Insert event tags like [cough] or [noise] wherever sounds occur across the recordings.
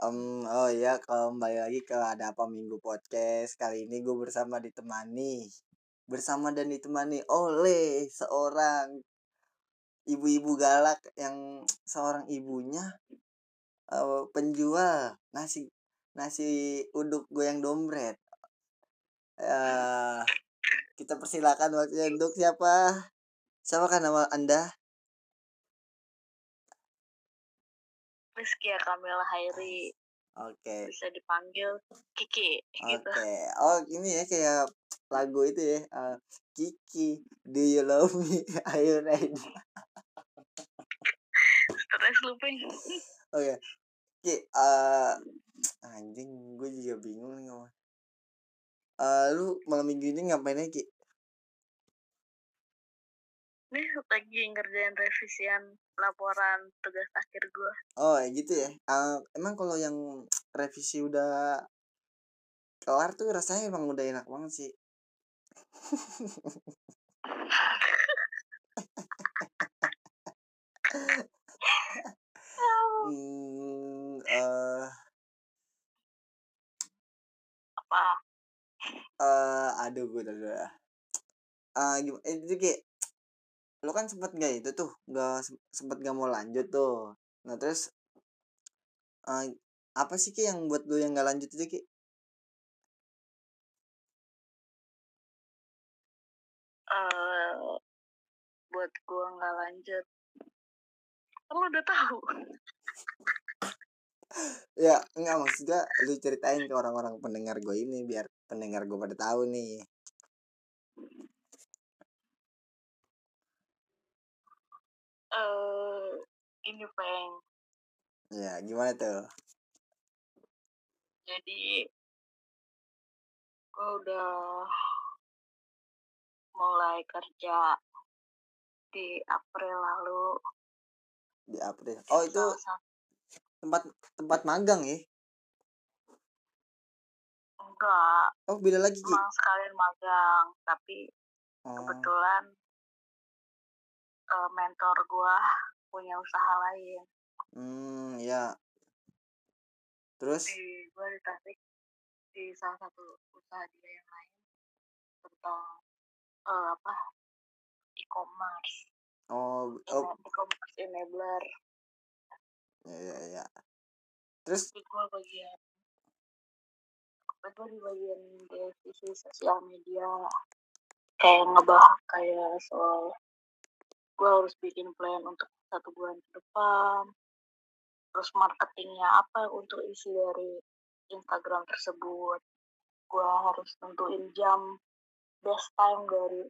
Um, oh ya, kembali lagi ke Ada Apa Minggu Podcast. Kali ini gue bersama ditemani bersama dan ditemani oleh seorang ibu-ibu galak yang [tsk] seorang ibunya uh, penjual nasi nasi uduk goyang dompet. Uh, kita persilakan waktunya untuk siapa? Siapa kan nama Anda? Rizky Kamila Hairi Oke. bisa dipanggil Kiki gitu. Oke. Oh, ini ya kayak lagu itu ya. uh, Kiki, do you love me? [laughs] Are you ready? Stress looping. Oke. Ki, uh, anjing, gue juga bingung nih ngomong. Uh, lu malam minggu ini ngapain aja, Ki? Nih [laughs] lagi ngerjain revisian laporan tugas akhir gue. Oh, ya gitu ya. Uh, emang kalau yang revisi udah kelar tuh rasanya emang udah enak banget sih. [laughs] hmm, uh, Apa? uh, aduh gue udah udah. Uh, gimana? Itu kayak lu kan sempet nggak itu tuh nggak sempet nggak mau lanjut tuh nah terus uh, apa sih ki yang buat lu yang nggak lanjut itu ki Uh, buat gue nggak lanjut. Kan Lu udah tahu. [laughs] ya nggak maksudnya lu ceritain ke orang-orang pendengar gue ini biar pendengar gue pada tahu nih Eh, ini peng. ya gimana tuh? Jadi gue udah mulai kerja di April lalu. di April. Oh itu tempat tempat magang ya? Enggak. Oh beda lagi ki? Emang sekalian magang tapi oh, kebetulan eh, mentor gua punya usaha lain. Hmm ya terus? Di gua ditarik di salah satu usaha dia yang lain tentang eh, apa? E-commerce. Oh oh. Ene- e-commerce enabler. Ya ya ya terus? Di gua bagian gue di bagian divisi sosial media. Kayak ngebahas kayak soal gue harus bikin plan untuk satu bulan ke depan. Terus marketingnya apa untuk isi dari Instagram tersebut. Gue harus tentuin jam best time dari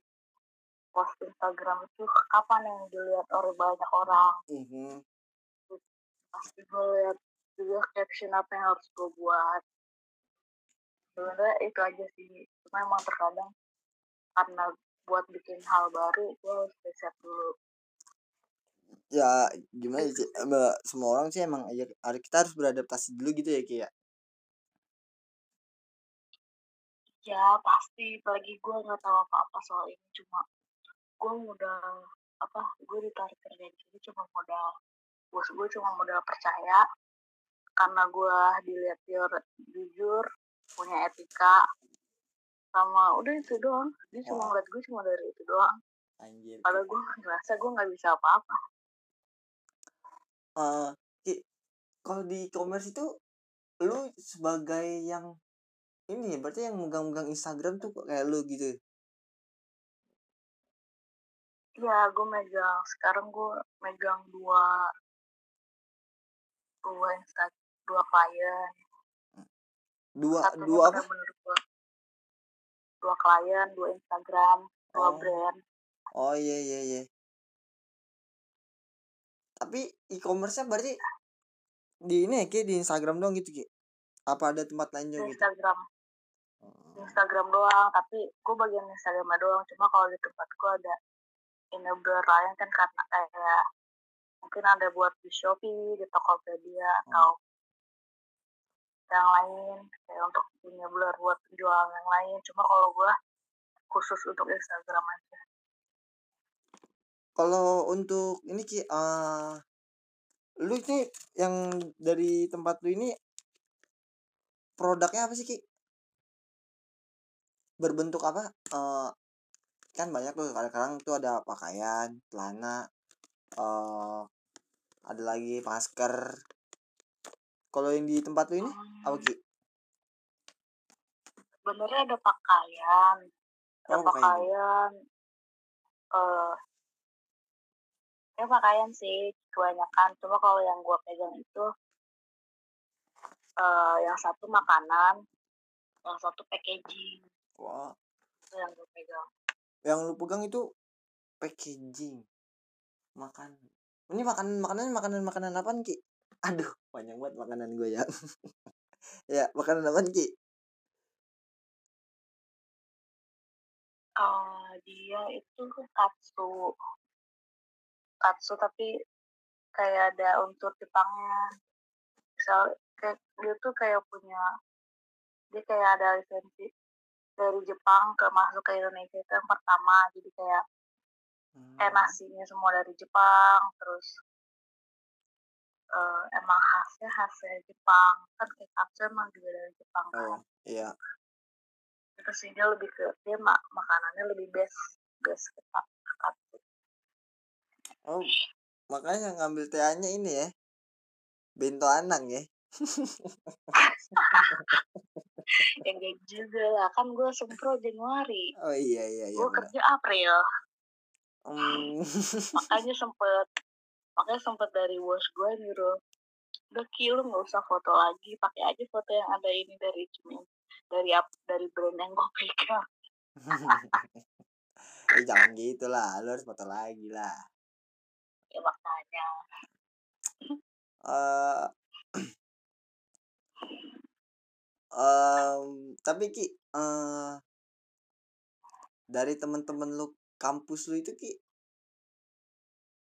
post Instagram itu kapan yang dilihat oleh banyak orang. Mhm. pasti gue lihat juga caption apa yang harus gue buat. Sebenarnya itu aja sih. Cuma emang terkadang karena buat bikin hal baru gue harus riset dulu. Ya gimana sih Em, semua orang sih emang ya, kita harus beradaptasi dulu gitu ya ki ya? Pasti apalagi gue nggak tahu apa apa soal ini cuma gue modal apa gue ditarik kerja di sini cuma modal bos gue cuma modal percaya karena gue dilihat jujur punya etika sama udah itu doang. Dia cuma Wah. ngeliat gue cuma dari itu doang. Anjir. Padahal gue ngerasa gue nggak bisa apa-apa. Eh Ki, kalau di e-commerce itu lu sebagai yang ini ya berarti yang megang-megang Instagram tuh kayak lu gitu? Ya gue megang sekarang gue megang dua dua insta dua klien. Dua satunya dua apa? bener-bener gue dua klien dua Instagram dua Oh. brand oh iya iya iya tapi e-commerce-nya berarti di ini ya Ki di Instagram doang gitu Ki apa ada tempat lain di juga gitu Instagram di Oh. Instagram doang tapi gue bagian Instagramnya doang cuma kalau di tempat gue ada enabler lain kan karena kayak mungkin ada buat di Shopee di Tokopedia Hmm. atau yang lain kayak untuk enabler buat penjualan yang lain. Cuma kalau gue khusus untuk Instagram aja. Kalau untuk ini Ki eh lu ini yang dari tempat lu ini produknya apa sih ki? Berbentuk apa? Eh kan banyak tuh. Kadang-kadang tuh ada pakaian celana eh ada lagi masker kalau yang di tempat lu ini apa Hmm, ki? Sebenarnya ada pakaian ada oh pakaian pakaian eh ya pakaian sih kebanyakan. Cuma kalau yang gua pegang itu eh yang satu makanan yang satu packaging. Wah. Itu yang gue pegang. Yang lu pegang itu packaging makan ini makanan makanan makanan makanan apa ki aduh banyak banget makanan gue ya. [laughs] Ya makanan apa ki? Eh dia itu katsu. Katsu tapi kayak ada unsur Jepangnya. Misal kayak dia tuh kayak punya dia kayak ada lisensi dari Jepang ke masuk ke Indonesia itu yang pertama. Jadi kayak kayak Hmm. nasinya semua dari Jepang terus eh, emang khasnya khasnya Jepang. Kan kayak katsu emang juga dari Jepang kan. Oh iya. Terus sih dia lebih ke dia mak makanannya lebih best best ke ka- katsu oh makanya ngambil TA-nya ini ya. Bento anang ya. [laughs] Yang kayak juga lah. Kan gue sempro Januari. Oh iya iya iya gue kerja April. Hmm. makanya sempet makanya sempet dari bos gue nyuruh udah Ki lu nggak usah foto lagi pakai aja foto yang ada ini dari cuman dari ap- dari brand yang gue pegang. Eh [laughs] jangan gitu lah lu harus foto lagi lah. Ya makanya. Eh [clears throat] em, tapi ki eh dari teman-teman lu kampus lu itu ki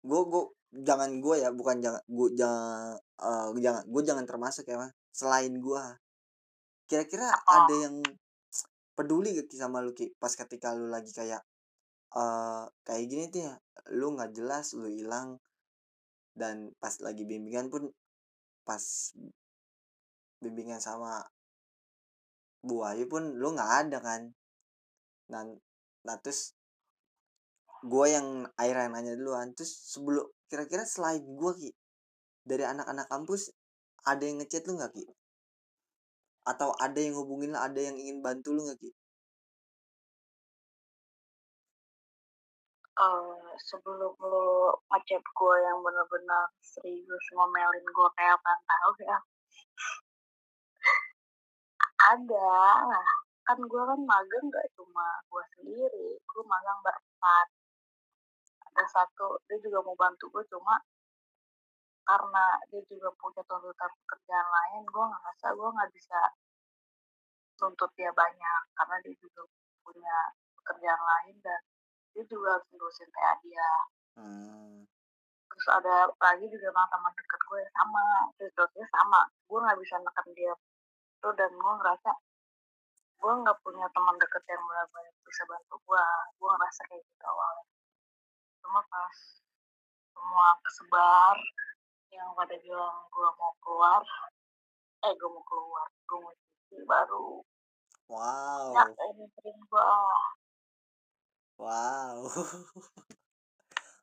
gue gue jangan gue ya bukan jangan gue jangan eh, jangan gue jangan termasuk ya Mas. selain gue kira-kira apa ada yang peduli gak sama lu ki? Pas ketika lu lagi kayak eh kayak gini tuh ya lu nggak jelas lu hilang dan pas lagi bimbingan pun pas bimbingan sama Bu Ayu pun lu nggak ada kan? Dan nah terus gue yang akhirnya nanya duluan terus sebelum kira-kira selain gue ki dari anak-anak kampus ada yang ngechat lu nggak ki? Atau ada yang hubungin lu ada yang ingin bantu lu nggak ki? Eh sebelum lu ngechat gue yang bener-bener serius ngomelin gue kayak apaan tahu ya ada. Lah kan gue kan magang gak cuma gue sendiri gue magang berempat ada satu dia juga mau bantu gue cuma karena dia juga punya tuntutan pekerjaan lain gue ngerasa gue nggak bisa tuntut dia banyak karena dia juga punya pekerjaan lain dan dia juga harus ngurusin TA dia. Hmm. terus ada lagi juga emang teman dekat gue yang sama tuntutnya sama gue nggak bisa neken dia. Tuh dan gue ngerasa gue nggak punya teman dekat yang benar-benar bisa bantu gue gue ngerasa kayak gitu awalnya cuma pas semua kesebar yang pada bilang gue mau keluar eh gue mau keluar gue mau cuci baru. Ya wow ini sering gue wow. [laughs]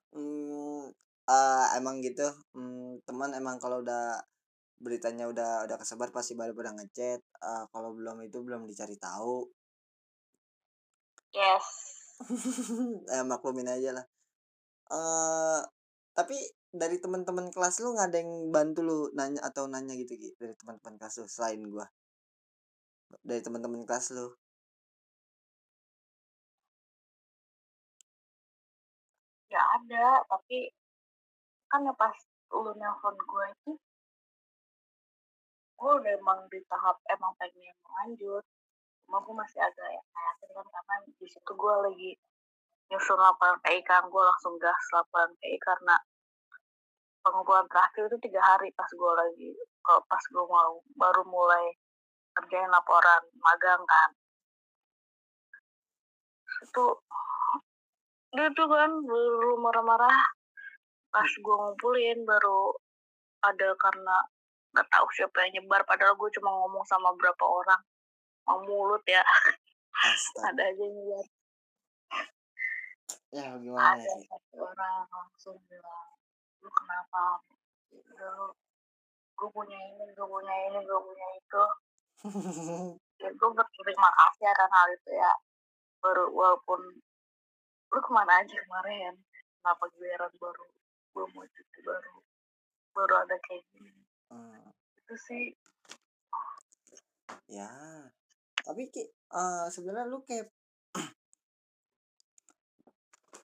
Hmm, eh, emang gitu. Hmm, teman emang kalau udah beritanya udah udah kesebar pasti baru pada ngechat. Eh, kalau belum itu belum dicari tahu. Yes. Eh, [laughs] maklumin aja lah eh tapi dari teman-teman kelas lu nggak ada yang bantu lu nanya atau nanya gitu Ki dari teman-teman kelas lu selain gua? Dari teman-teman kelas lu? Ya ada tapi kan ya pas lu nelfon gue itu gue udah emang di tahap emang pengen lanjut cuma gue masih agak ya yakin kan karena di situ gue lagi nyusun laporan PI kan gue langsung gas laporan PI karena pengumpulan terakhir itu tiga hari pas gue lagi pas gue mau baru mulai kerjain laporan magang kan. Itu dia tuh kan baru marah-marah. Pas gue ngumpulin baru ada karena nggak tahu siapa yang nyebar padahal gue cuma ngomong sama berapa orang. Mau mulut ya. Astaga. Ada aja yang nyebar ya gimana ada ya? satu orang langsung bilang lu kenapa? Lu gue punya ini gue punya ini gue punya itu. Ya gue berterima kasih akan hal itu ya. Baru walaupun lu ke mana aja kemarin? Kenapa giliran baru? Gue mau cuti baru. Baru ada kayak gini. Hmm, itu sih. Ya tapi ki eh, sebenarnya lu kayak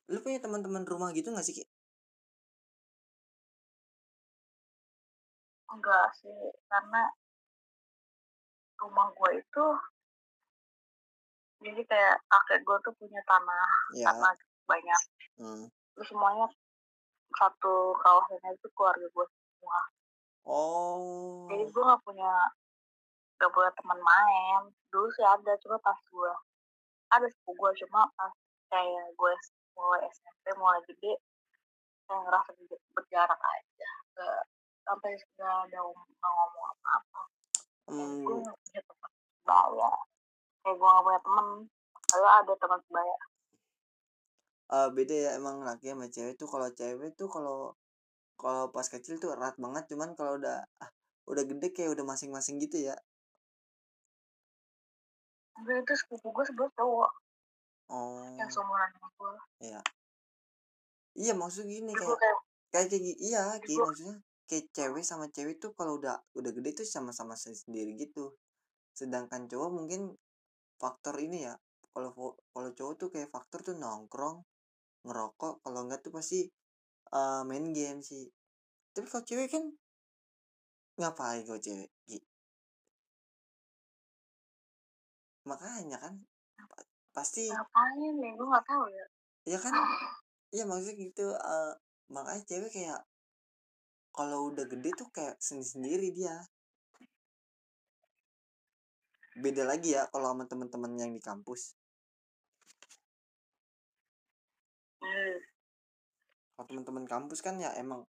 lu punya teman-teman rumah gitu gak sih ki? Enggak sih karena rumah gue itu jadi kayak kakek gue tuh punya tanah ya. tanah banyak. Hmm. terus semuanya satu kawasannya itu keluarga gue semua. Oh. jadi gue nggak punya gak punya teman main. Dulu sih ada cuma pas gue ada sepupu gue cuma pas kayak gue mulai SMP mulai gede saya ngerasa ber- berjarak aja. Gak sampai nggak ada ngomong apa-apa. Kayak gue hmm, nggak punya teman sebaya. Kayak gue nggak punya teman kalau ada teman sebaya. Eh, beda ya emang laki sama cewek tuh kalau cewek tuh kalau kalau pas kecil tuh erat banget cuman kalau udah ah, udah gede kayak udah masing-masing gitu ya. Enggak itu sepupu gue sebelah cowok oh. yang seumuran sama gue iya. Iya maksud gini kayak kayak kayak kayak gi- iya gue maksudnya kayak cewek sama cewek tuh kalau udah udah gede tuh sama-sama se- sendiri gitu. Sedangkan cowok mungkin faktor ini ya kalau kalau cowok tuh kayak faktor tuh nongkrong ngerokok kalau enggak tuh pasti eh, main game sih. Tapi kalau cewek kan ngapain kalau cewek makanya kan pasti ngapain ya? Gue nggak tahu ya. Ya kan? Iya maksudnya gitu eh, makanya cewek kayak kalau udah gede tuh kayak sendiri sendiri dia. Beda lagi ya kalau sama teman-teman yang di kampus. Hmm. kalau teman-teman kampus kan ya emang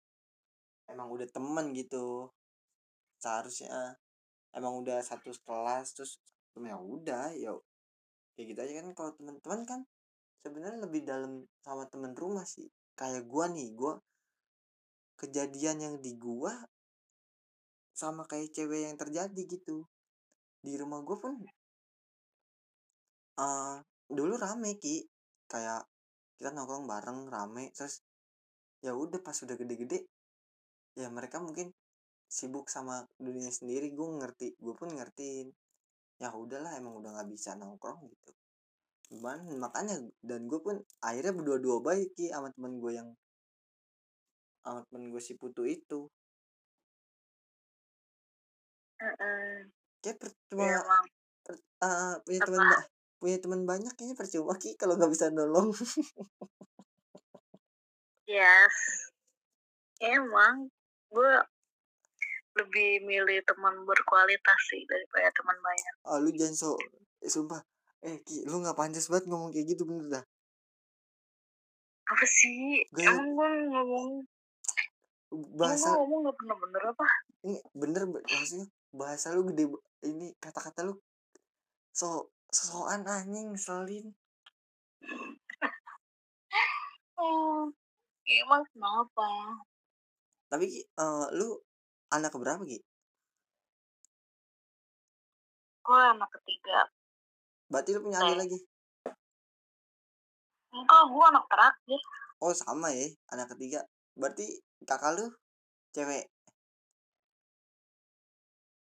emang udah temen gitu. Seharusnya emang udah satu kelas terus ya udah ya kayak gitu aja kan kalau teman-teman kan sebenarnya lebih dalam sama temen rumah sih. Kayak gua nih gua kejadian yang di gua sama kayak cewek yang terjadi gitu. Di rumah gua pun eh dulu rame ki. Kayak kita nongkrong bareng rame terus ya udah pas udah gede-gede ya mereka mungkin sibuk sama dunia sendiri. Gue ngerti gue pun ngertiin ya udahlah emang udah nggak bisa nongkrong gitu. Gimana makanya dan gue pun akhirnya berdua-dua baik ki sama temen gue yang sama temen gue si putu itu. Mm-mm. kayak ya percuma emang. per- eh, punya teman punya teman banyak kayaknya percuma ki kalau nggak bisa nolong. Yes emang gue lebih milih teman berkualitas sih daripada teman banyak. Ah lu jangan so eh, sumpah. Eh ki lu nggak pantas banget ngomong kayak gitu bener dah. Apa sih? Gaya- emang gue ngomong bahasa gue ngomong gak bener-bener apa? Ini bener be- maksudnya bahasa lu gede ini kata-kata lu so sosokan anjing selin. Hmm. [laughs] emang kenapa? Tapi eh, lu anak keberapa ki gue anak ketiga. Berarti lu punya adik lagi? Enggak gue anak terakhir. Oh sama ya anak ketiga. Berarti kakak lu cewek?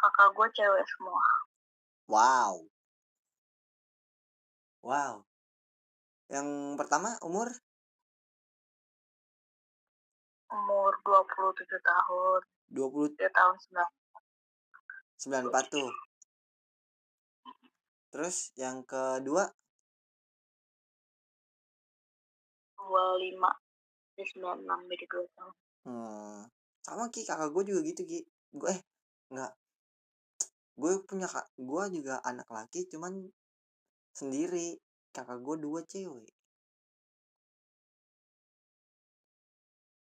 Kakak gue cewek semua. Wow. Wow. Yang pertama umur? Umur 27 tahun 20 dia tahun 9 94 tuh. Terus yang kedua? 25 dia 96 beda 2 tahun. Hmm, sama ki kakak gue juga gitu ki. Gue eh enggak. Gue punya kak gue juga anak laki cuman sendiri. Kakak gue dua cewek.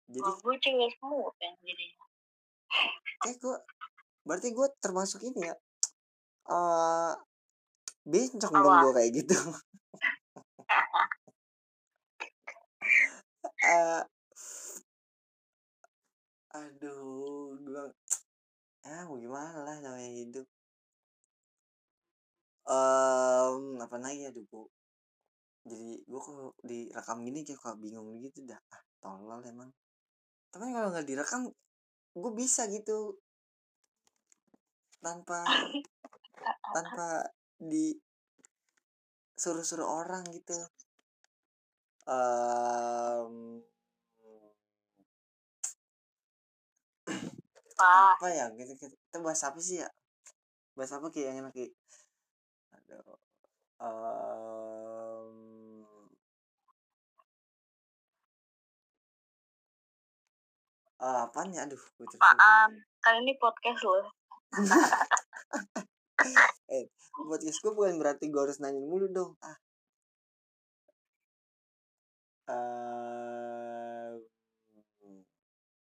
Jadi Kalau gue cewek semua kan jadi kayak gue berarti gue termasuk ini ya eh bencong Apa? dong gue kayak gitu. [laughs] Eh, aduh gue ah mau gimana lah namanya hidup. Em, apa lagi? Aduh gue jadi gue kok direkam gini kayak kok bingung gitu dah. Ah tolol emang. Tapi kalau nggak direkam gue bisa gitu. Tanpa tanpa di suruh-suruh orang gitu. Pak, apa ya gitu, gitu. Kita bahas apa sih ya? Bahas apa kayak yang enak Ki? aduh Em, eh, apaan ya aduh gue apaan? Kan ini podcast loh. [laughs] podcast gue bukan berarti gue harus nanya mulu dong ah Eh,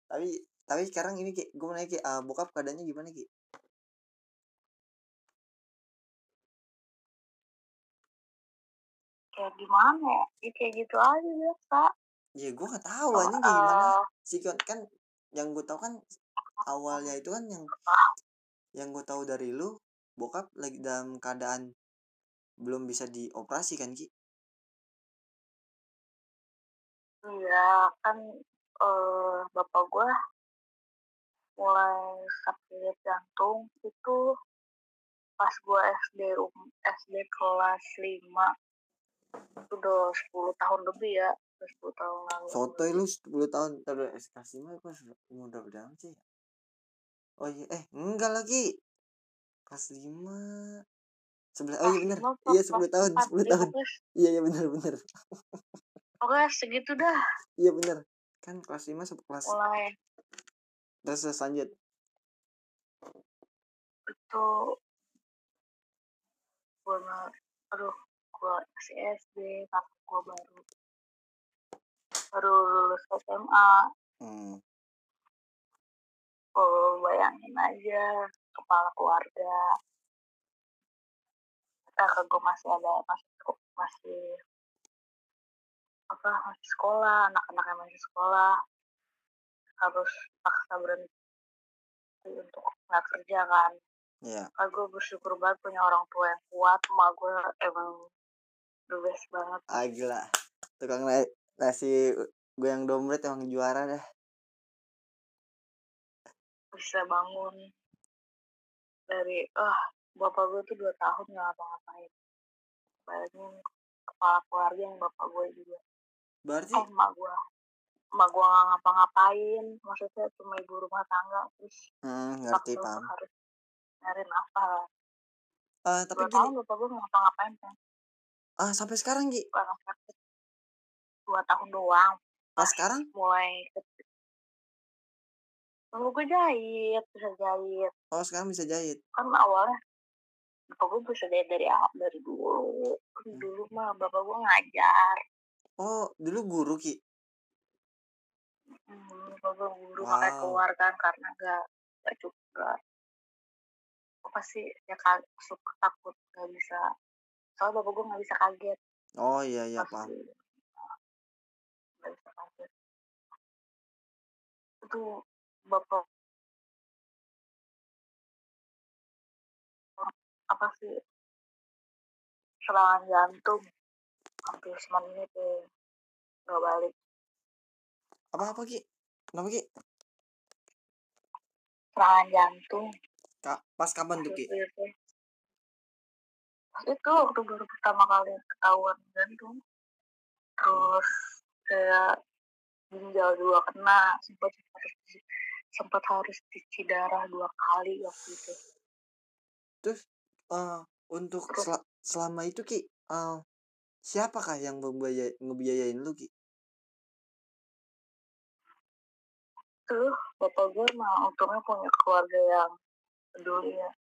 tapi tapi sekarang ini kayak gue mau nanya kayak ah, bokap keadaannya gimana ki Kayak gimana ya? Ya kayak gitu aja biasa. ya gue nggak tahu Oh, aja kayak gimana eh, sih kan kan yang gue tahu kan awalnya itu kan yang yang gue tahu dari lu bokap lagi dalam keadaan belum bisa dioperasi kan ki? Iya, kan eh bapak gua mulai sakit jantung itu pas gua SD um- SD kelas 5 itu udah 10 tahun lebih ya 10 tahun lalu sotoy lu 10 tahun terus SK lima gue umur udah berapa sih oh iya eh enggak lagi. Kelas lima. Sebelas oh iya Lima, iya kelas 10 tahun empat, 10 lima, tahun. iya iya bener bener. Oke segitu dah. Iya bener. Kan kelas lima sampai kelas mulai. Terus lanjut. Itu gua nge- aduh gua masih SD kakak gua baru baru lulus SMA hmm. oh bayangin aja kepala keluarga. Kakak gue masih ada masih masih apa masih sekolah anak-anaknya masih sekolah. Harus paksa berhenti untuk nggak kerja kan. Iya. Kak gue bersyukur banget punya orang tua yang kuat. Emak gue emang the best banget. Ah gila. Tukang na- nasi gue yang dompet emang juara dah. Bisa bangun. Dari ah bapak gue tuh dua tahun nggak ngapa-ngapain. Bayangin kepala keluarga yang bapak gue juga. Berarti eh emak gue emak gue nggak ngapa-ngapain. Maksudnya cuma ibu rumah tangga terus hmm, ngerti paham. harus nyari nafkah. Eh tapi dua gini tahun bapak gue ngapa-ngapain kan? Ah sampai sekarang sakit dua tahun doang pas sekarang mulai Lalu gue jahit, bisa jahit. oh sekarang bisa jahit Kan awalnya bapak gue bisa jahit dari awal dari dulu. Kan Dulu mah bapak gue ngajar. oh dulu guru Ki Hmm, bapak guru makanya Wow. keluar kan karena gak, gak cukup. Gue pasti ya ka- suka takut gak bisa. Soalnya bapak gue gak bisa kaget. oh iya iya pasti gak Itu bapak apa sih? Serangan jantung. Hampir semenit deh nggak balik. Apa apa Ki? Kenapa Ki? Serangan jantung. Kak, pas kapan tuh Ki? Itu, itu. Pas itu waktu baru pertama kali ketahuan jantung. Terus kayak ginjal dua kena sempat harus sempat harus cuci darah dua kali waktu itu. Terus eh untuk Terus? sel- selama itu Ki eh siapakah yang membiayai ngebiayain lu Ki? Tuh bapak gue mah untungnya punya keluarga yang peduli ya.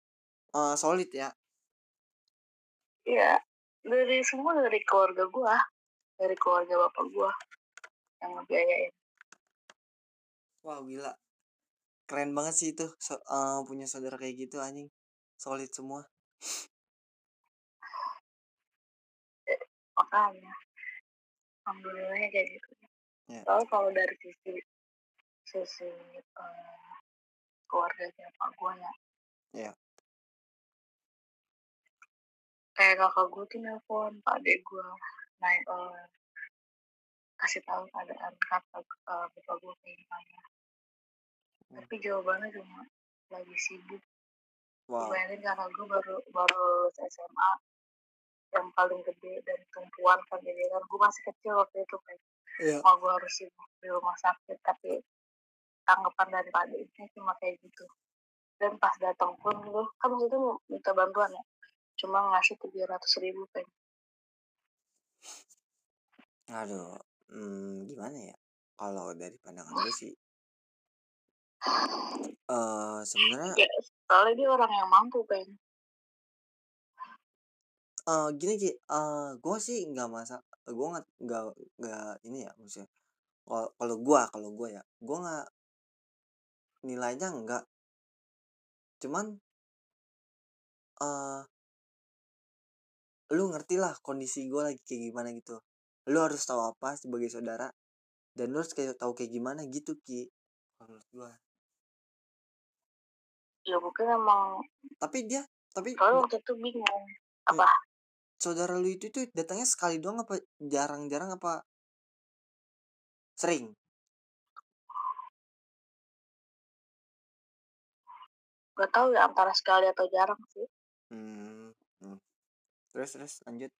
Eh solid ya? Iya, dari semua dari keluarga gua, dari keluarga bapak gua yang ngebiayain. Wah gila keren banget sih itu so, uh, punya saudara kayak gitu anjing solid semua makanya alhamdulillahnya kayak gitu Ya. Soalnya kalau dari sisi sisi uh, keluarganya pak gue ya Iya. kayak kakak gue tuh nelfon pak adek gue naik uh, kasih tahu keadaan kakak uh, bapak gue kayak gimana. Hmm. tapi jawabannya cuma lagi sibuk. Wow bayangin kakak gue baru baru lulus SMA yang paling gede dan tumpuan kan jadi kan gue masih kecil waktu itu kan. Iya. mau gue harus sibuk di rumah sakit tapi tanggapan dari pak adeknya cuma kayak gitu. Dan pas datang pun gue kan waktu itu minta bantuan ya cuma ngasih tujuh ratus ribu kan. Aduh hmm, gimana ya? Kalau dari pandangan gue sih eh sebenarnya ya soalnya dia orang yang mampu kan eh gini Ki, eh gue sih nggak masa gue nggak nggak nggak ini ya maksudnya kalau kalau gue kalau gue ya gue nggak nilainya enggak cuman eh lu ngerti lah kondisi gue lagi kayak gimana gitu lu harus tahu apa sebagai saudara dan lu harus kayak tahu kayak gimana gitu ki kalau menurut gue ya mungkin emang tapi dia tapi soalnya waktu itu bingung apa? Saudara lu itu tuh datangnya sekali doang apa jarang-jarang apa sering? Gak tahu ya antara sekali atau jarang sih. Hmm, hmm. terus terus lanjut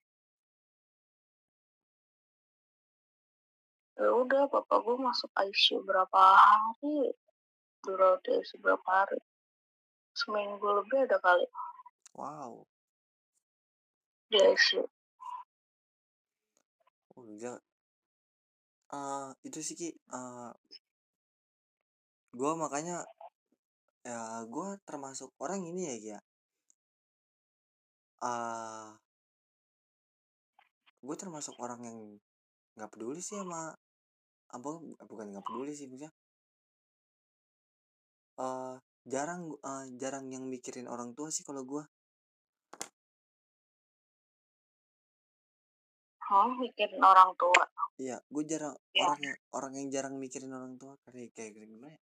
ya udah bapak gue masuk ICU berapa hari? Di ICU berapa hari? Seminggu lebih ada kali. Wow. Di ICU oh gila Eh, itu sih ki. Uh, gue makanya ya gue termasuk orang ini ya Ki, ya. Uh, gue termasuk orang yang nggak peduli sih sama apa bukan nggak peduli sih maksudnya uh, jarang uh, jarang yang mikirin orang tua sih kalau gue oh mikirin orang tua. Iya gue jarang Ya. orang yang orang yang jarang mikirin orang tua kayak kayak gimana ya?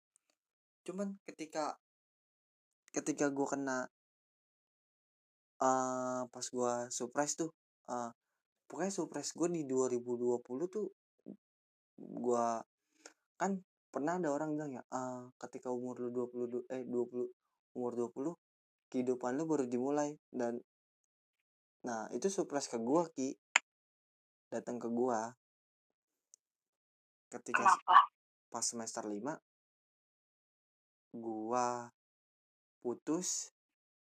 Cuman ketika ketika gue kena uh, pas gue surprise tuh uh, pokoknya surprise gue di 2020 tuh gue kan pernah ada orang bilang ya uh, ketika umur lu 20 eh 20 umur 20 kehidupan lu baru dimulai. Dan nah itu surprise ke gue ki. Datang ke gue ketika kenapa? pas semester 5 gua putus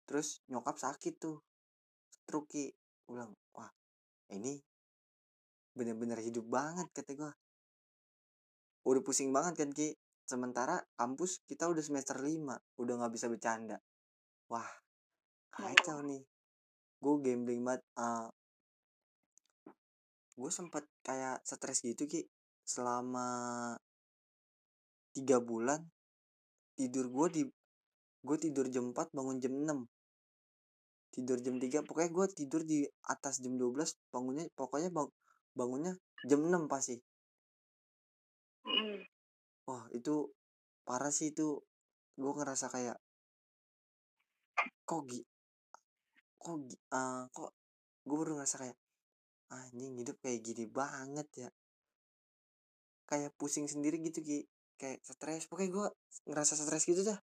terus nyokap sakit tuh stroke Ki. Gua bilang wah ini bener-bener hidup banget kata gua udah pusing banget kan Ki? Sementara kampus kita udah semester 5 udah nggak bisa bercanda. Wah kacau nih. Gue gambling banget uh, gue sempet kayak stres gitu Ki selama tiga bulan tidur gue di gue tidur jam 4 bangun jam 6 tidur jam 3 pokoknya gue tidur di atas jam 12 bangunnya pokoknya bang, bangunnya jam 6 pasti Mm. wah itu parah sih itu. Gue ngerasa kayak kok gi kok gi, uh, kok gue baru ngerasa kayak anjing hidup kayak gini banget ya. Kayak pusing sendiri gitu ki. Kayak stres. Pokoknya gue ngerasa stres gitu dah.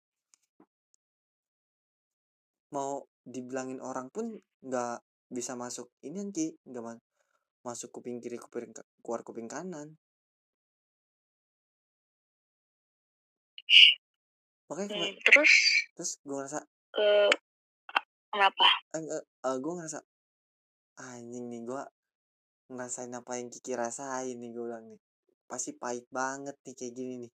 Mau dibilangin orang pun nggak bisa masuk ini ki. Nggak ma masuk kuping kiri kuping keluar kuping kanan kema- Hmm, terus? terus gue ngerasa eh kenapa? Eh, eh, gue ngerasa anjing nih gue ngerasain apa yang Kiki rasain nih gue bilang nih. Pasti pahit banget nih kayak gini nih.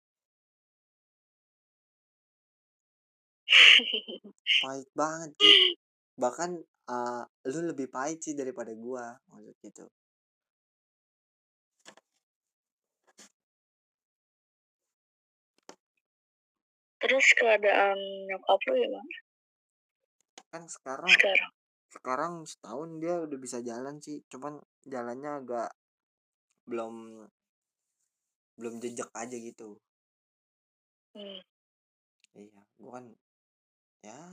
Pahit banget Ki. [laughs] Bahkan uh, lu lebih pahit sih daripada gua maksud gitu terus keadaan nyokap lu gimana? Kan sekarang sekarang? sekarang setahun dia udah bisa jalan sih cuman jalannya agak belum belum jejak aja gitu. Hmm. iya gua kan ya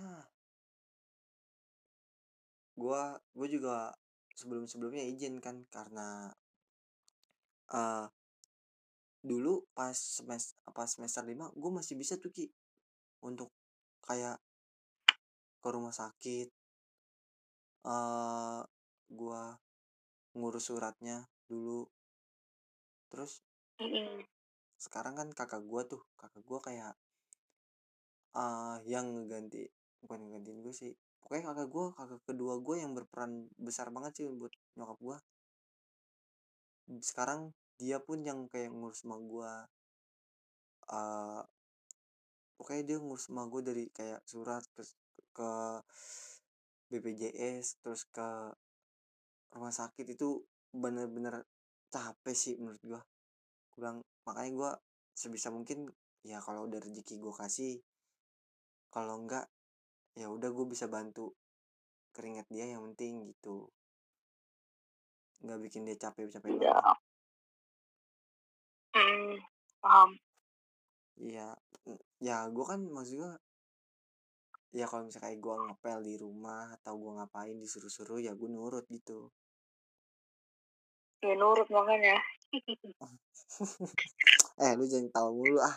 gua gua juga sebelum sebelumnya izin kan karena uh, dulu pas semester pas semester lima gue masih bisa tuh ki untuk kayak ke rumah sakit uh, gua ngurus suratnya dulu. Terus sekarang kan kakak gua tuh kakak gua kayak uh, yang ngeganti bukan ngegantiin gue sih pokoknya kakak gua kakak kedua gue yang berperan besar banget sih buat nyokap gua. Sekarang dia pun yang kayak ngurus sama gua uh, pokoknya dia ngurus sama gue dari kayak surat ke ke BPJS terus ke rumah sakit itu bener-bener capek sih menurut gua. Gue bilang makanya gua sebisa mungkin ya kalau udah rezeki gue kasih kalau enggak ya udah gue bisa bantu keringat dia yang penting gitu. Nggak bikin dia capek-capek ya banget. Hmm, paham. Iya ya gue kan maksud gue ya kalau misalnya kayak gue ngepel di rumah atau gue ngapain disuruh-suruh ya gue nurut gitu. Ya nurut makanya. [laughs] Eh lu jangan tahu mulu ah.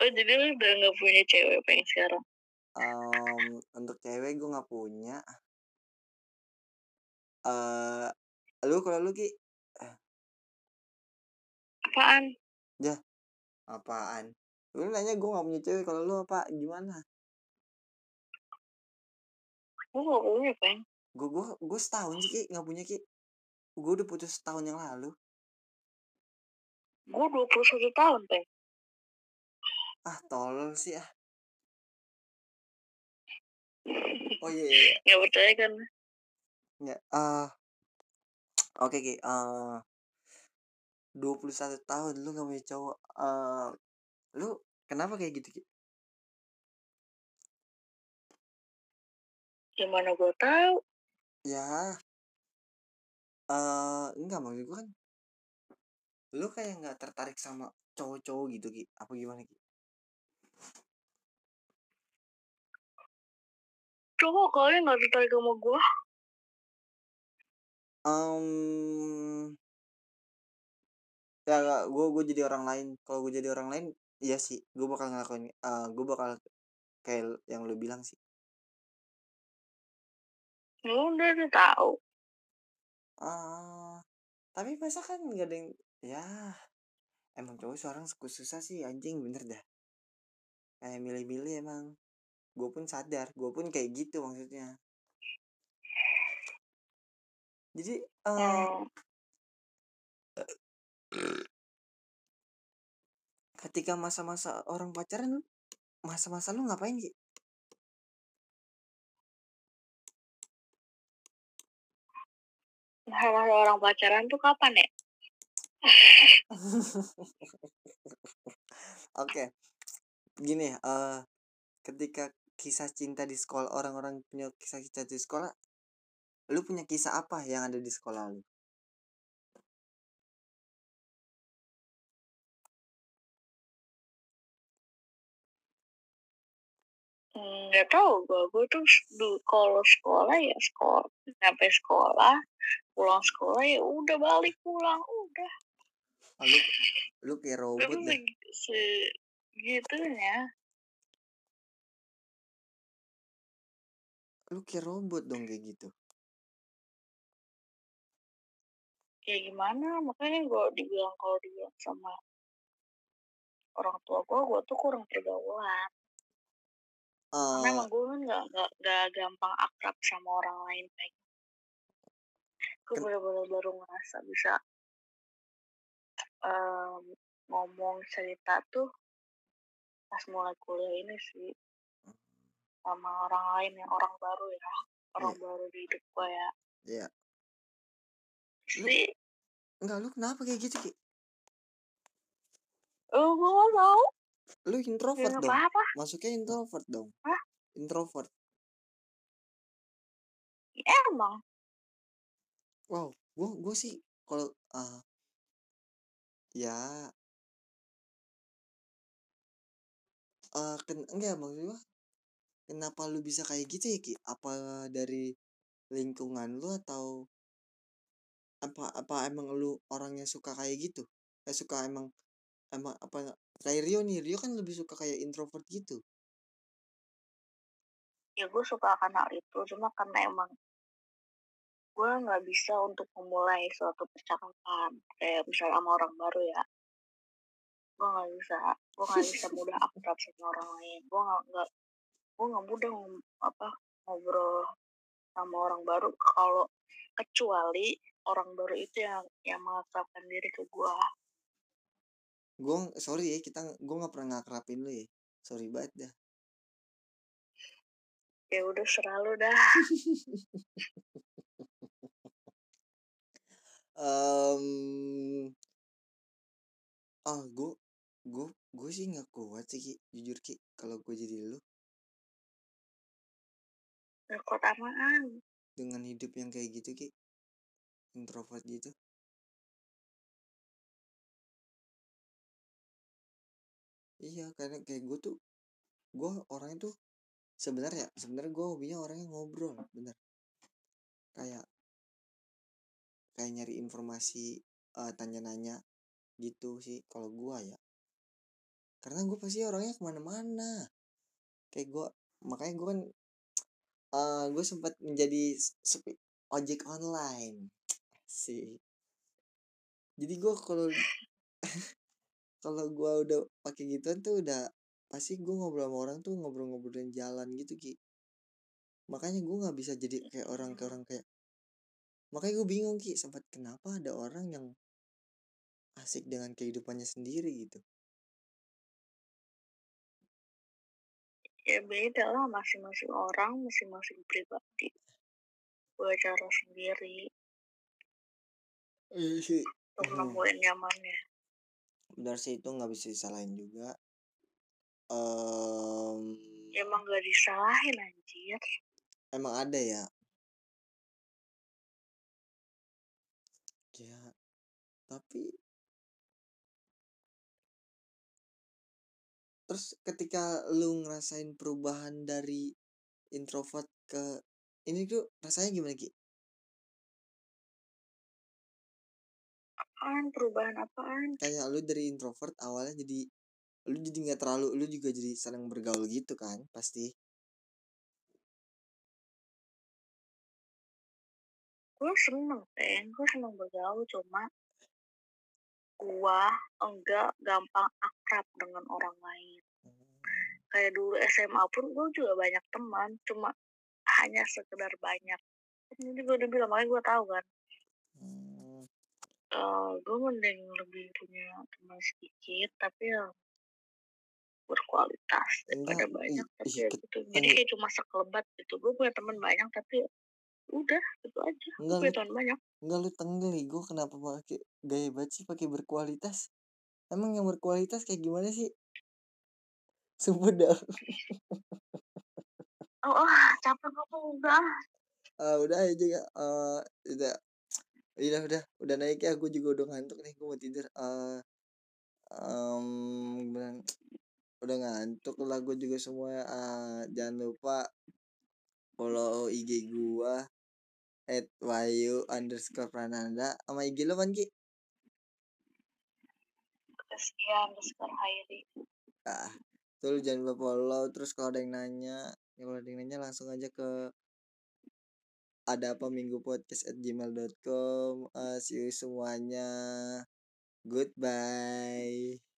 Oh jadi lu udah nggak punya cewek pengen sekarang? Um, untuk cewek gue nggak punya. Eh uh, lu kalau lu ki? Apaan? Ya apaan? Lu nanya gue gak punya cewek kalau lu apa? Gimana? Gue gak punya peng gue gue gue setahun sih ki. Nggak punya ki. Gue udah putus setahun yang lalu. Gue dua puluh satu tahun peng ah tolol sih ah. Oh iya iya, iya. [laughs] nggak percaya kan? Ya ah oke okay, ki. Uh, 21 tahun lu gak punya cowok uh, lu kenapa kayak gitu ki? Gimana gue tahu ya. Eh uh, enggak maksud gue kan lu kayak nggak tertarik sama cowok-cowok gitu ki. Apa gimana ki? Cowok kali nggak tertarik sama gue um, ya gue gue jadi orang lain. Kalau gue jadi orang lain iya sih gue bakal ngelakuin uh, gue bakal kayak yang lu bilang sih. Ya udah tahu uh, tapi masa kan gak ada yang ya emang cowok seorang susah sih anjing bener dah. Kayak milih-milih emang. Gue pun sadar gue pun kayak gitu maksudnya. Jadi uh. Ketika masa-masa orang pacaran masa-masa lu ngapain sih masa orang pacaran tuh kapan ya? [laughs] Oke gini uh, ketika kisah cinta di sekolah orang-orang punya kisah cinta di sekolah lu punya kisah apa yang ada di sekolah lu nggak tahu gue gue tuh kalau sekolah ya sekolah sampai sekolah pulang sekolah ya udah balik pulang udah. Oh, lu lu kayak robot deh. Segitunya lu kayak robot dong kayak gitu. Ya gimana makanya gue dibilang kalau dibilang sama orang tua gue gue tuh kurang pergaulan karena uh, emang gue kan gak, gak, gak gampang akrab sama orang lain kayak gue Ken- bener-bener baru ngerasa bisa um, ngomong cerita tuh pas mulai kuliah ini sih sama orang lain yang orang baru ya orang Iya. baru di hidup gue ya. Iya. Lu sih enggak lu kenapa kayak gitu ki? Oh gue gak tau lu introvert dong apa-apa. masuknya introvert dong Hah? introvert Ya, emang. wow gua gua sih kalau ah ya eh ken enggak maksud gua kenapa lu bisa kayak gitu ya Ki apa dari lingkungan lu atau apa apa emang lu orang yang suka kayak gitu kayak suka emang emang apa kayak Rio nih Rio kan lebih suka kayak introvert gitu Ya gue suka akan hal itu. Cuma karena emang gue nggak bisa untuk memulai suatu percakapan. Kayak misalnya sama orang baru ya. Gue nggak bisa. Gue nggak bisa [laughs] mudah akrab sama orang lain. Gue nggak gue nggak mudah ngom- apa ngobrol sama orang baru kalau kecuali orang baru itu yang yang mengakrabkan diri ke gue gue sorry ya kita gue nggak pernah ngakrapin lu ya. Sorry banget dah. Ya udah selalu dah. Um, [laughs] ah gue gue gue sih nggak kuat sih Ki. jujur ki kalau gue jadi lu. Kota apaan dengan hidup yang kayak gitu ki. Introvert gitu iya karena kayak gue tuh gue orangnya tuh sebenarnya sebenarnya gue hobinya orangnya ngobrol bener. Kayak kayak nyari informasi eh, tanya-nanya gitu sih kalau gue ya. Karena gue pasti orangnya ke mana-mana. Kayak gue makanya gue kan eh gue sempat menjadi sepi ojek online. Sih jadi gue kalau [laughs] kalau gue udah pakai gituan tuh udah pasti gue ngobrol sama orang tuh ngobrol-ngobrolin jalan gitu ki. Makanya gue nggak bisa jadi kayak orang kayak orang kayak makanya gue bingung ki sempat kenapa ada orang yang asik dengan kehidupannya sendiri gitu. Ya beda lah masing-masing orang masing-masing pribadi. Gue cara sendiri. Iya sih. Untuk Hmm. nemuin nyamannya benar sih itu nggak bisa disalahin juga. Ya emang gak disalahin anjir. Emang ada ya? Ya tapi terus ketika lu ngerasain perubahan dari introvert ke ini tuh rasanya gimana ki apaan perubahan apaan? Kayak lu dari introvert awalnya jadi lu jadi nggak terlalu lu juga jadi senang bergaul gitu kan pasti? Gue seneng kan gue seneng bergaul cuma gue enggak gampang akrab dengan orang lain. Kayak dulu SMA pun gue juga banyak teman cuma hanya sekedar banyak. Ini gue udah bilang makanya gue tahu kan Hmm, eh gue mending lebih punya teman sedikit tapi yang berkualitas daripada enggak banyak tapi ih, ya gitu. jadi kayak cuma sekelebat gitu. Gue punya teman banyak tapi udah itu aja. Gue enggak teman banyak. enggak lu tenggel gue kenapa pakai gaya banget sih pakai berkualitas? Emang yang berkualitas kayak gimana sih? Sumpah [laughs] dah oh, oh capek gue udah Ah, udah aja ya Eh, udah udah udah udah naik ya gue juga udah ngantuk nih gue mau tidur. Eh, em, gimana? udah ngantuk lah gue juga semua Ah, jangan lupa follow IG gua at wayu underscore prananda. Sama IG lo kan ki? Sekian underscore Hairi ah tuh jangan lupa follow. Terus kalau ada yang nanya ya kalau ada yang nanya langsung aja ke ada apa minggu podcast at gmail.com Eh, see you semuanya. Goodbye